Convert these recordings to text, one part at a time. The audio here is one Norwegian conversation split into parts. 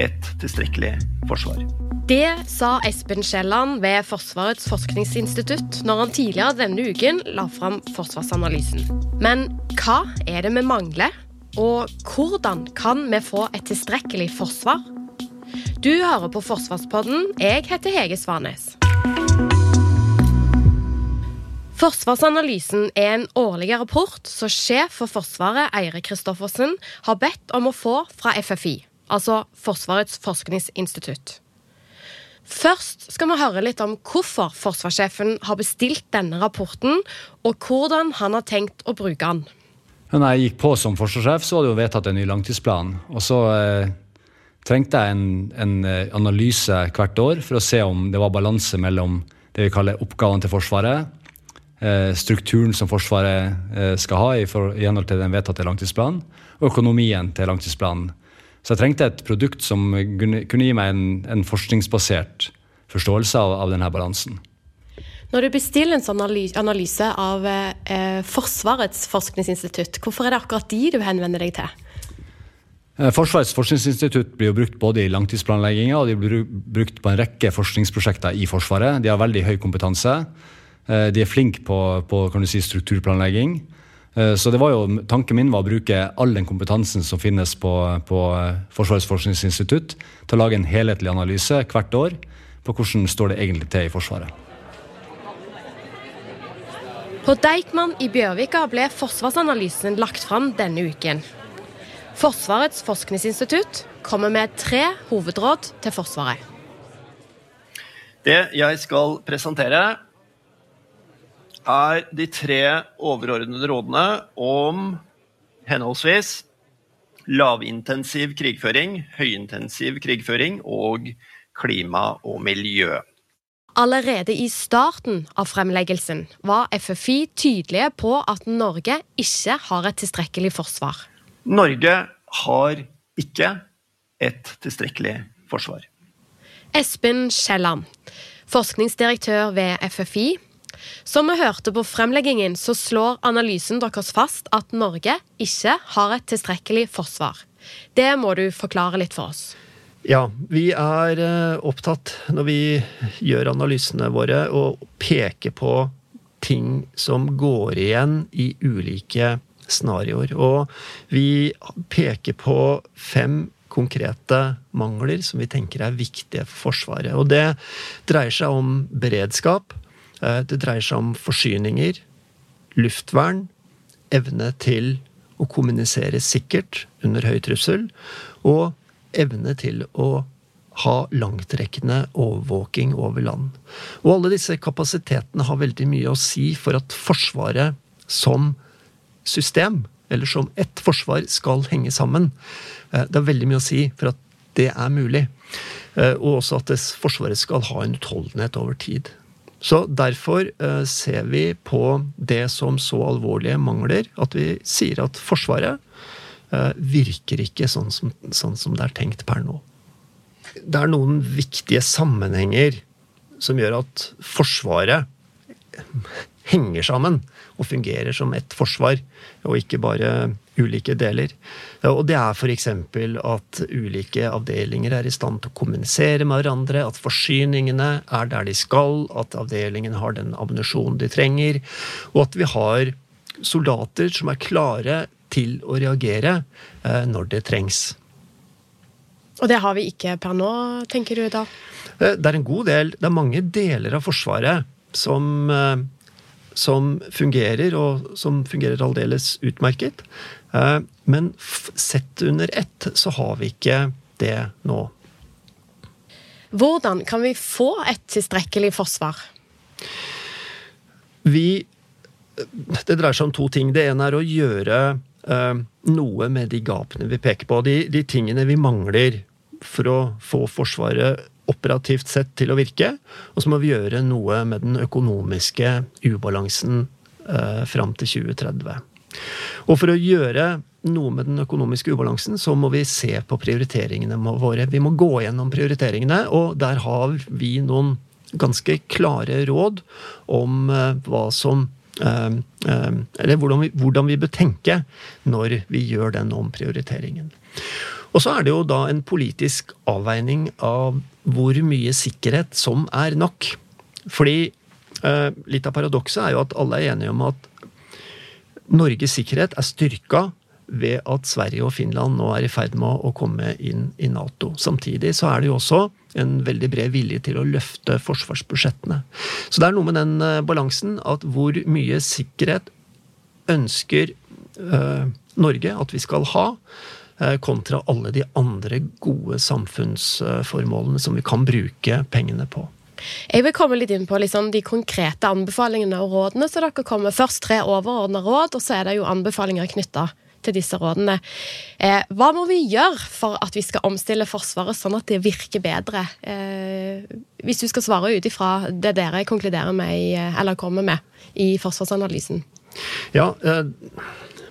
et tilstrekkelig forsvar. Det sa Espen Kielland ved Forsvarets forskningsinstitutt når han tidligere denne uken la fram forsvarsanalysen. Men hva er det vi mangler? Og hvordan kan vi få et tilstrekkelig forsvar? Du hører på Forsvarspodden. Jeg heter Hege Svanes. Forsvarsanalysen er en årlig rapport som sjef for Forsvaret, Eire Kristoffersen, har bedt om å få fra FFI, altså Forsvarets forskningsinstitutt. Først skal vi høre litt om hvorfor forsvarssjefen har bestilt denne rapporten, og hvordan han har tenkt å bruke den. Når jeg gikk på som forsvarssjef, så var det jo vedtatt en ny langtidsplan. Og så eh, trengte jeg en, en, eh, analyse hvert år for å se om det var balanse mellom det vi kaller oppgavene til Forsvaret, Eh, strukturen som Forsvaret eh, skal ha i, for, i henhold til den vedtatte langtidsplanen, og økonomien til langtidsplanen. Så jeg trengte et produkt som kunne, gi meg en, en forskningsbasert forståelse av, av, denne balansen. Når du bestiller en sånn analyse av eh, Forsvarets forskningsinstitutt, hvorfor er det akkurat de du henvender deg til? Eh, Forsvarets forskningsinstitutt blir jo brukt både i langtidsplanlegginga og de blir brukt på en rekke forskningsprosjekter i Forsvaret. De har veldig høy kompetanse. Eh, de er flinke på, på si, strukturplanlegging. Eh, så det var jo, Tanken min var å bruke all den kompetansen som finnes på, på eh, Forsvarets forskningsinstitutt, til å lage en helhetlig analyse hvert år på hvordan står det egentlig til i Forsvaret. På Deichman i Bjørvika ble forsvarsanalysen lagt fram denne uken. Forsvarets forskningsinstitutt kommer med tre hovedråd til Forsvaret. Det jeg skal presentere, er de tre overordnede rådene om henholdsvis lavintensiv krigføring, høyintensiv krigføring og klima og miljø. Allerede i starten av fremleggelsen var FFI tydelige på at Norge ikke har et tilstrekkelig forsvar. Norge har ikke et tilstrekkelig forsvar. Espen Kielland, forskningsdirektør ved FFI, som vi hørte på fremleggingen, så slår analysen deres fast at Norge ikke har et tilstrekkelig forsvar. Det må du forklare litt for oss. Ja, vi er eh, opptatt når vi gjør analysene våre, å peke på ting som går igjen i ulike scenarioer. Og vi peker på fem konkrete mangler som vi tenker er viktige for Forsvaret. Og det dreier seg om beredskap, det dreier seg om forsyninger, luftvern, evne til å kommunisere sikkert under høy trussel, og evne til å ha langtrekkende overvåking over land. Og alle disse kapasitetene har veldig mye å si for at Forsvaret som system, eller som ett forsvar, skal henge sammen. Eh, det har veldig mye å si for at det er mulig. Eh, og også at Forsvaret skal ha en utholdenhet over tid. Så derfor uh, ser vi på det som så alvorlige mangler at vi sier at Forsvaret uh, virker ikke sånn som, sånn som, det er tenkt per nå. Det er noen viktige sammenhenger som gjør at Forsvaret henger sammen og fungerer som ett forsvar, og ikke bare ulike deler. Og det er f.eks. at ulike avdelinger er i stand til å kommunisere med hverandre, at forsyningene er der de skal, at avdelingen har den ammunisjonen de trenger, og at vi har soldater som er klare til å reagere eh, når det trengs. Og det har vi ikke per nå, tenker du da? Eh, det er en god del. Det er mange deler av Forsvaret som eh, som fungerer, og som fungerer aldeles utmerket. Eh, men sett under ett så har vi ikke det nå. Hvordan kan vi få et tilstrekkelig forsvar? Vi Det dreier seg om to ting. Det ene er å gjøre eh, noe med de gapene vi peker på. De, de tingene vi mangler for å få Forsvaret operativt sett til å virke. Og så må vi gjøre noe med den økonomiske ubalansen eh, fram til 2030. Og for å gjøre noe med den økonomiske ubalansen, så må vi se på prioriteringene våre. Vi må gå gjennom prioriteringene, og der har vi noen ganske klare råd om eh, hva som eh, eh, Eller hvordan vi, hvordan vi bør tenke når vi gjør den omprioriteringen. Og så er det jo da en politisk avveining av hvor mye sikkerhet som er nok. Fordi litt av paradokset er jo at alle er enige om at Norges sikkerhet er styrka ved at Sverige og Finland nå er i ferd med å komme inn i Nato. Samtidig så er det jo også en veldig bred vilje til å løfte forsvarsbudsjettene. Så det er noe med den uh, balansen at hvor mye sikkerhet ønsker uh, Norge at vi skal ha, kontra alle de andre gode samfunnsformålene som vi kan bruke pengene på. Jeg vil komme litt inn på liksom, de konkrete anbefalingene og rådene. så dere kommer Først tre overordna råd, og så er det jo anbefalinger knytta til disse rådene. Eh, hva må vi gjøre for at vi skal omstille Forsvaret sånn at det virker bedre? Eh, hvis du skal svare ut ifra det dere konkluderer med, i, eller kommer med i forsvarsanalysen. Ja, eh,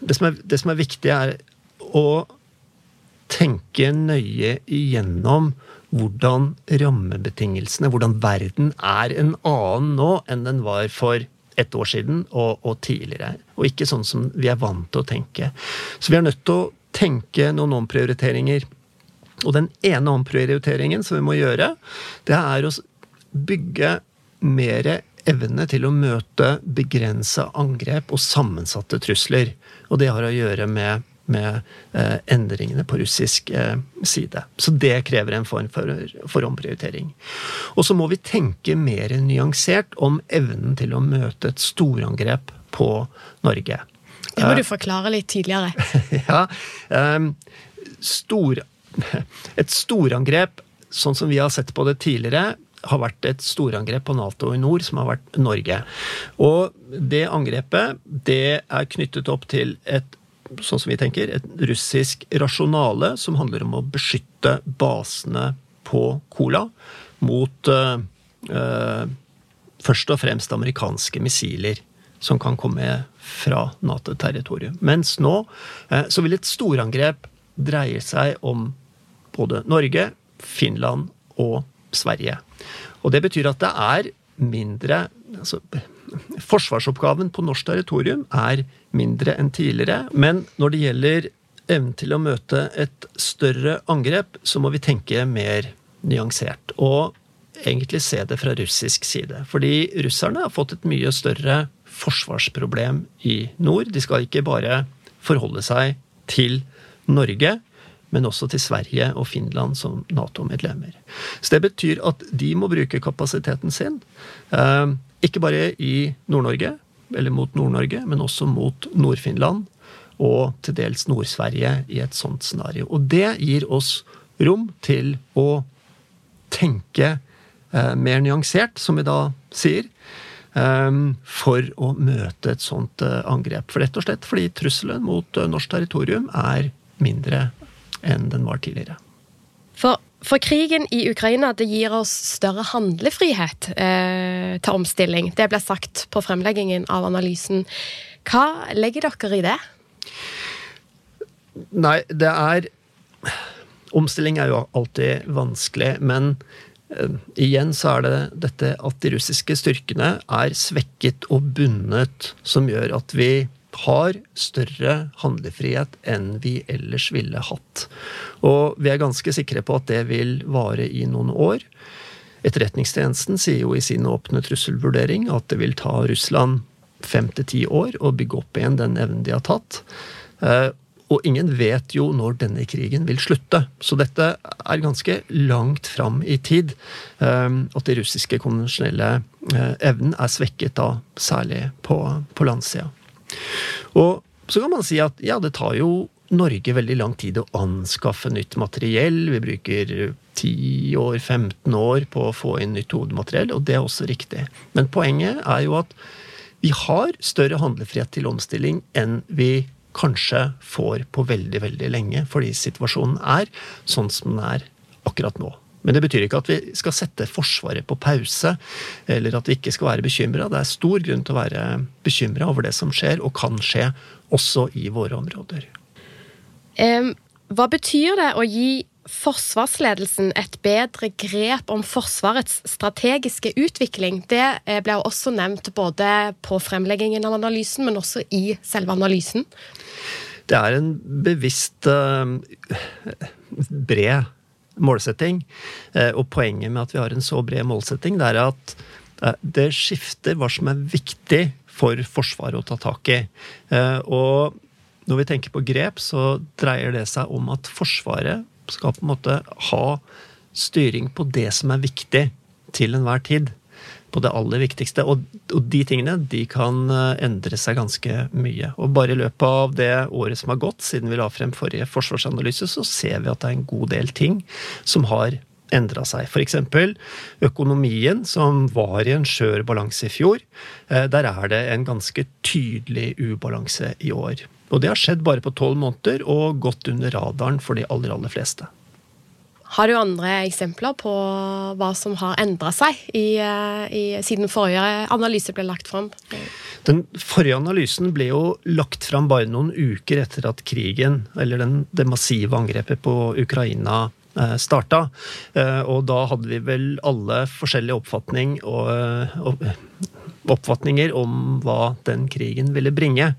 det som, er, det som er viktig, er å tenke nøye igjennom hvordan rammebetingelsene, hvordan verden er en annen nå enn den var for et år siden og, og, tidligere. Og ikke sånn som vi er vant til å tenke. Så vi er nødt til å tenke noen omprioriteringer. Og den ene omprioriteringen som vi må gjøre, det er å bygge mer evne til å møte begrensa angrep og sammensatte trusler. Og det har å gjøre med med eh, endringene på russisk eh, side. Så det krever en form for, for omprioritering. Og så må vi tenke mer nyansert om evnen til å møte et storangrep på Norge. Det må du forklare litt tydeligere. ja. Eh, stor, et storangrep, sånn som vi har sett på det tidligere, har vært et storangrep på Nato i nord, som har vært Norge. Og det angrepet det er knyttet opp til et sånn som vi tenker, et russisk rasjonale som handler om å beskytte basene på Kola mot uh, uh, først og fremst amerikanske missiler som kan komme fra Nato-territoriet. Mens nå uh, så vil et storangrep dreie seg om både Norge, Finland og Sverige. Og det betyr at det er mindre altså, Forsvarsoppgaven på norsk territorium er mindre enn tidligere. Men når det gjelder evnen til å møte et større angrep, så må vi tenke mer nyansert. Og egentlig se det fra russisk side. Fordi russerne har fått et mye større forsvarsproblem i nord. De skal ikke bare forholde seg til Norge, men også til Sverige og Finland som Nato-medlemmer. Så det betyr at de må bruke kapasiteten sin, eh, ikke bare i Nord-Norge, eller mot Nord-Norge, men også mot Nord-Finland og til dels Nord-Sverige i et sånt scenario. Og det gir oss rom til å tenke eh, mer nyansert, som vi da sier, eh, for å møte et sånt eh, angrep. For rett og slett fordi trusselen mot eh, norsk territorium er mindre enn den var tidligere. For for krigen i Ukraina det gir oss større handlefrihet eh, til omstilling. Det ble sagt på fremleggingen av analysen. Hva legger dere i det? Nei, det er Omstilling er jo alltid vanskelig, men eh, igjen så er det dette at de russiske styrkene er svekket og bundet, som gjør at vi har større handlefrihet enn vi ellers ville hatt. Og vi er ganske sikre på at det vil vare i noen år. Etterretningstjenesten sier jo i sin åpne trusselvurdering at det vil ta Russland fem til ti år å bygge opp igjen den evnen de har tatt. Eh, og ingen vet jo når denne krigen vil slutte. Så dette er ganske langt fram i tid. Eh, at de russiske konvensjonelle eh, evnen er svekket da, særlig på, på landsida. Og så kan man si at ja, det tar jo Norge veldig lang tid å anskaffe nytt materiell. Vi bruker 10 år, 15 år på å få inn nytt hodemateriell, og det er også riktig. Men poenget er jo at vi har større handlefrihet til omstilling enn vi kanskje får på veldig, veldig lenge, fordi situasjonen er sånn som den er akkurat nå. Men det betyr ikke at vi skal sette Forsvaret på pause, eller at vi ikke skal være bekymra. Det er stor grunn til å være bekymra over det som skjer, og kan skje, også i våre områder. Eh, hva betyr det å gi forsvarsledelsen et bedre grep om Forsvarets strategiske utvikling? Det eh, ble også nevnt både på fremleggingen av analysen, men også i selve analysen. Det er en bevisst uh, bred målsetting. Uh, og poenget med at vi har en så bred målsetting, det er at uh, det skifter hva som er viktig for Forsvaret å ta tak i. Og når vi tenker på grep, så dreier det seg om at Forsvaret skal på en måte ha styring på det som er viktig til enhver tid på det aller viktigste. Og, og, de tingene de kan eh, endre seg ganske mye. Og bare i løpet av det året som har gått siden vi la frem forrige forsvarsanalyse, så ser vi at det er en god del ting som har endra seg. F.eks. økonomien, som var i en skjør balanse i fjor. Eh, der er det en ganske tydelig ubalanse i år. Og det har skjedd bare på tolv måneder og gått under radaren for de aller, aller fleste. Har du andre eksempler på hva som har endra seg i, eh, i, siden forrige analyse ble lagt fram? Den forrige analysen ble jo lagt fram bare noen uker etter at krigen, eller den, det massive angrepet på Ukraina, eh, starta. Eh, og da hadde vi vel alle forskjellige oppfatning og oppfatninger om hva den krigen ville bringe.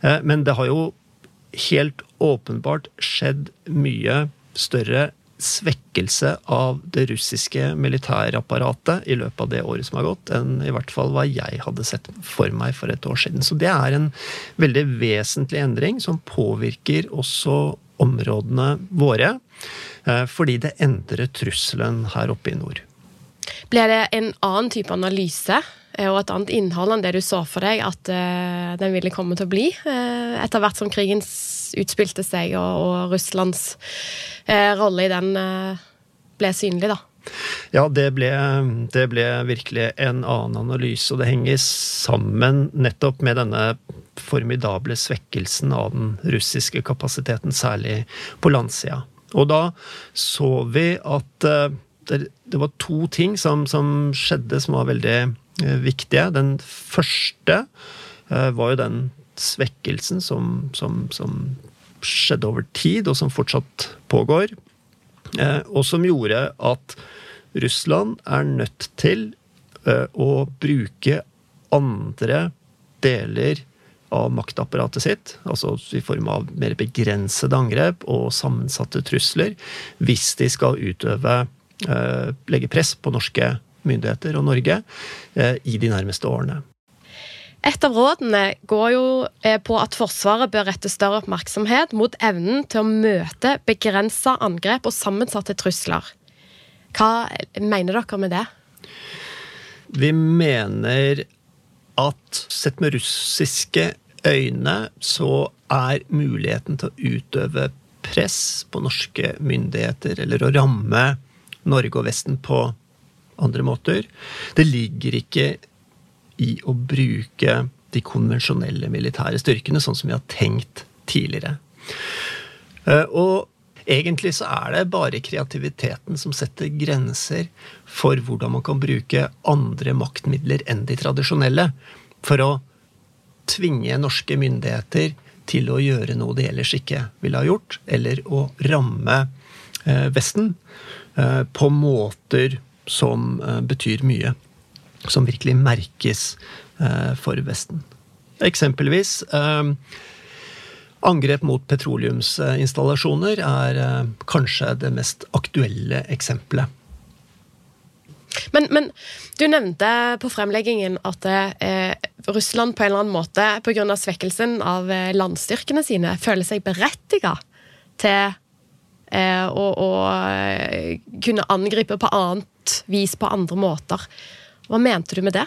Men det har jo helt åpenbart skjedd mye større svekkelse av det russiske militærapparatet i løpet av det året som har gått, enn i hvert fall hva jeg hadde sett for meg for et år siden. Så det er en veldig vesentlig endring som påvirker også områdene våre, eh, fordi det endrer trusselen her oppe i nord. Ble det en annen type analyse eh, og et annet innhold enn det du så for deg at uh, den ville komme til å bli, etter hvert som krigen utspilte seg og, og Russlands eh, rolle i den ble synlig, da? Ja, det ble, det ble, virkelig en annen analyse, og det henger sammen nettopp med denne formidable svekkelsen av den russiske kapasiteten, særlig på landsida. Og da så vi at det, det var to ting som, som, skjedde som var veldig eh, viktige. Den første eh, var jo den svekkelsen som, som, som, skjedde over tid, og som fortsatt pågår. Eh, og som gjorde at Russland er nødt til eh, å bruke andre deler av maktapparatet sitt, altså i form av mer begrensede angrep og sammensatte trusler, hvis de skal utøve Eh, legge press på norske myndigheter og Norge i de nærmeste årene. Et av rådene går jo eh, på at Forsvaret bør rette større oppmerksomhet mot evnen til å møte begrensa angrep og sammensatte trusler. Hva mener dere med det? Vi mener at sett med russiske øyne så er muligheten til å utøve press på norske myndigheter eller å ramme Norge og Vesten på andre måter. Det ligger ikke i å bruke de konvensjonelle militære styrkene, sånn som vi har tenkt tidligere. Eh, og egentlig så er det bare kreativiteten som setter grenser for hvordan man kan bruke andre maktmidler enn de tradisjonelle for å tvinge norske myndigheter til å gjøre noe de ellers ikke ville ha gjort, eller å ramme eh, Vesten Eh, på måter som betyr mye. Som virkelig merkes eh, for Vesten. Eksempelvis Angrep mot petroleumsinstallasjoner er kanskje det mest aktuelle eksempelet. Men, men, du nevnte på fremleggingen at eh, Russland på en eller annen måte pga. svekkelsen av landstyrkene sine føler seg berettiga til Eh, å, eh, kunne angripe på annet vis på andre måter. Hva mente du med det?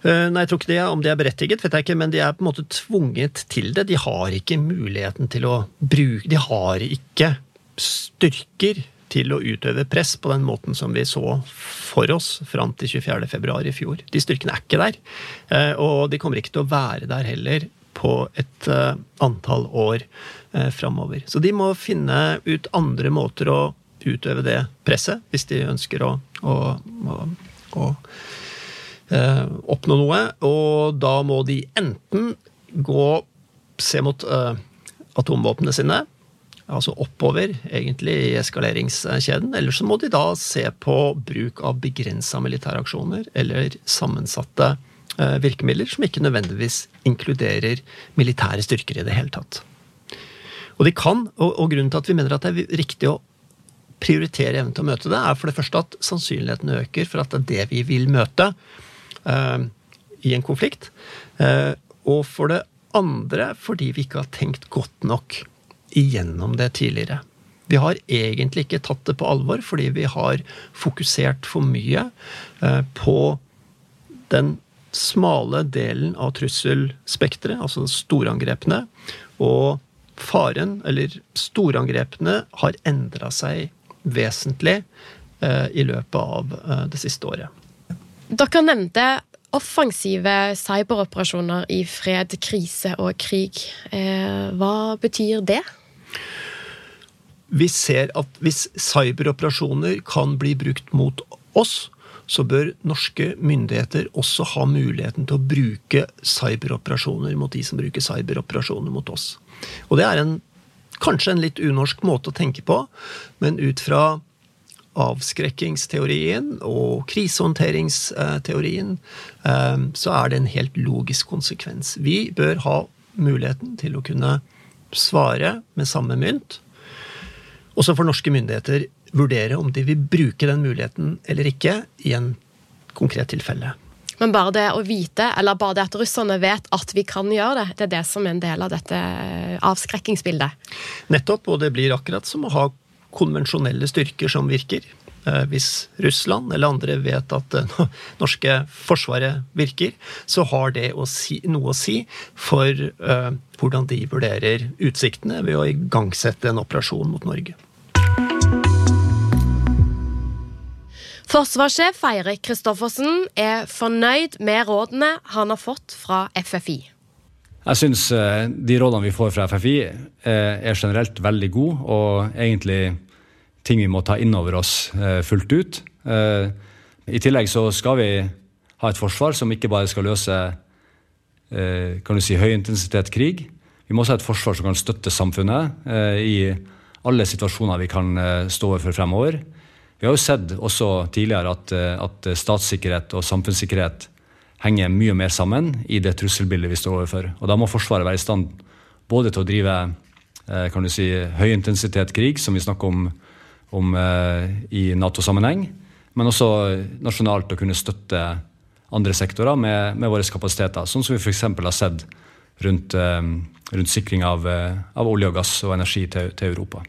Uh, nei, jeg tror ikke det, Om det er berettiget, vet jeg ikke, men de er på en måte tvunget til det. De har ikke muligheten til å bruke De har ikke styrker til å utøve press på den måten som vi så for oss fram til 24.2 i fjor. De styrkene er ikke der. Uh, og de kommer ikke til å være der heller på et uh, antall år eh, framover. Så de må finne ut andre måter å utøve det presset, hvis de ønsker å, å, å, å eh, oppnå noe. Og da må de enten gå se mot eh, atomvåpnene sine, altså oppover egentlig i eskaleringskjeden, eller så må de da se på bruk av begrensa militære aksjoner eller sammensatte eh, virkemidler som ikke nødvendigvis inkluderer militære styrker i det hele tatt. Og de kan, og, og grunnen til at vi mener at det er riktig å prioritere evnen til å møte det, er for det første at sannsynligheten øker for at det er det vi vil møte uh, i en konflikt. Uh, og for det andre fordi vi ikke har tenkt godt nok igjennom det tidligere. Vi har egentlig ikke tatt det på alvor fordi vi har fokusert for mye uh, på den smale delen av trusselspekteret, altså storangrepene, og faren, eller storangrepene, har endra seg vesentlig eh, i løpet av eh, det siste året. Dere nevnte offensive cyberoperasjoner i fred, krise og krig. Eh, hva betyr det? Vi ser at hvis cyberoperasjoner kan bli brukt mot oss, så bør norske myndigheter også ha muligheten til å bruke cyberoperasjoner mot de som bruker cyberoperasjoner mot oss. Og det er en, kanskje en litt unorsk måte å tenke på, men ut fra avskrekkingsteorien og krisehåndteringsteorien, eh, så er det en helt logisk konsekvens. Vi bør ha muligheten til å kunne svare med samme mynt. Og så får norske myndigheter vurdere om de vil bruke den muligheten eller ikke i en konkret tilfelle. Men bare det å vite, eller bare det at russerne vet at vi kan gjøre det, det er det som er en del av dette eh, avskrekkingsbildet? Nettopp, og det blir akkurat som å ha konvensjonelle styrker som virker. Eh, hvis Russland eller andre vet at det eh, norske forsvaret virker, så har det å si, noe å si for uh, hvordan de vurderer utsiktene ved å igangsette en operasjon mot Norge. Forsvarssjef Eirik Kristoffersen er fornøyd med rådene han har fått fra FFI. Jeg syns eh, de rådene vi får fra FFI eh, er generelt veldig gode, og egentlig ting vi må ta inn over oss eh, fullt ut. I tillegg så skal vi ha et forsvar som ikke bare skal løse kan du si, høyintensitet krig. Vi må også ha et forsvar som kan støtte samfunnet i alle situasjoner vi kan stå overfor fremover. Vi har jo sett også tidligere at, eh, at statssikkerhet og samfunnssikkerhet henger mye mer sammen i det trusselbildet vi står overfor. Og Da må Forsvaret være i stand både til å drive eh, kan du si, høyintensitet som vi snakker om, om eh, i Nato-sammenheng, men også nasjonalt å kunne støtte andre sektorer med, med våre kapasiteter, sånn som vi f.eks. har sett rundt, rundt sikring av, av, olje og gass og energi til, til Europa.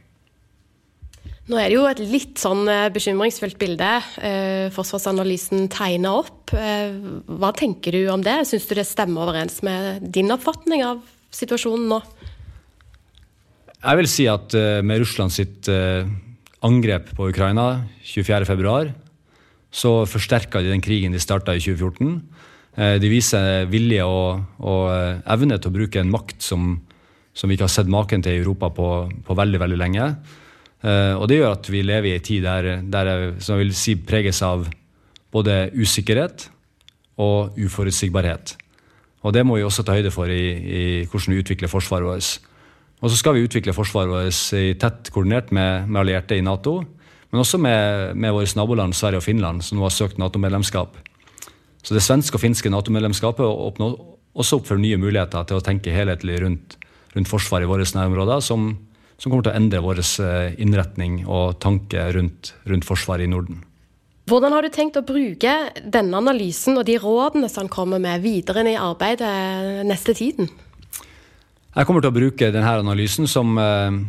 Nå er det jo et litt sånn eh, bekymringsfullt bilde eh, forsvarsanalysen tegner opp. Eh, hva tenker du om det? Syns du det stemmer overens med din oppfatning av situasjonen nå? Jeg vil si at med Russland sitt angrep på Ukraina 24.2, så forsterka de den krigen de starta i 2014. De viser vilje og, og, evne til å bruke en makt som, som vi ikke har sett maken til i Europa på, på veldig, veldig lenge. Uh, og det gjør at vi lever i en tid der, der som jeg vil si preges av både usikkerhet og uforutsigbarhet. Og det må vi også ta høyde for i, i hvordan vi utvikler forsvaret vårt. Og så skal vi utvikle forsvaret vårt i tett koordinert med, med, allierte i Nato, men også med, med våre naboland Sverige og Finland, som nå har søkt Nato-medlemskap. Så det svenske og finske Nato-medlemskapet åpner også opp for nye muligheter til å tenke helhetlig rundt, rundt forsvaret i våre nærområder, som som kommer til å endre vår eh, innretning og tanke rundt, rundt Forsvaret i Norden. Hvordan har du tenkt å bruke denne analysen og de rådene som han kommer med, videre i arbeidet neste tiden? Jeg kommer til å bruke denne analysen som, eh,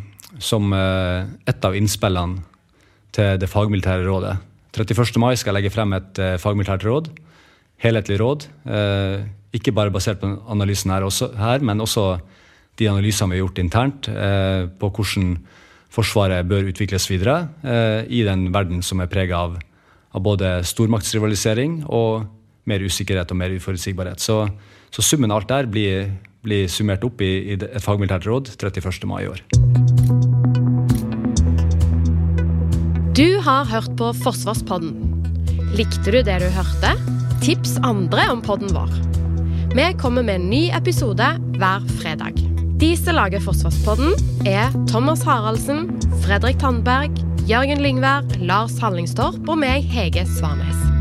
som eh, et av innspillene til det fagmilitære rådet. 31. mai skal jeg legge frem et fagmilitært råd. Helhetlig råd. Ikke bare basert på analysen her, også, her men også de analysene vi har gjort internt eh, på hvordan Forsvaret bør utvikles videre eh, i den verden som er prega av, av, både stormaktsrivalisering og mer usikkerhet og mer uforutsigbarhet. Så, så summen av alt der blir, blir summert opp i, i et fagmilitært råd 31. mai i år. Du har hørt på Forsvarspodden. Likte du det du hørte? Tips andre om podden vår. Vi kommer med en ny episode hver fredag. De som lager Forsvarspodden, er Thomas Haraldsen, Fredrik Tandberg, Jørgen Lyngvær, Lars Hallingstorp og meg, Hege Svanes.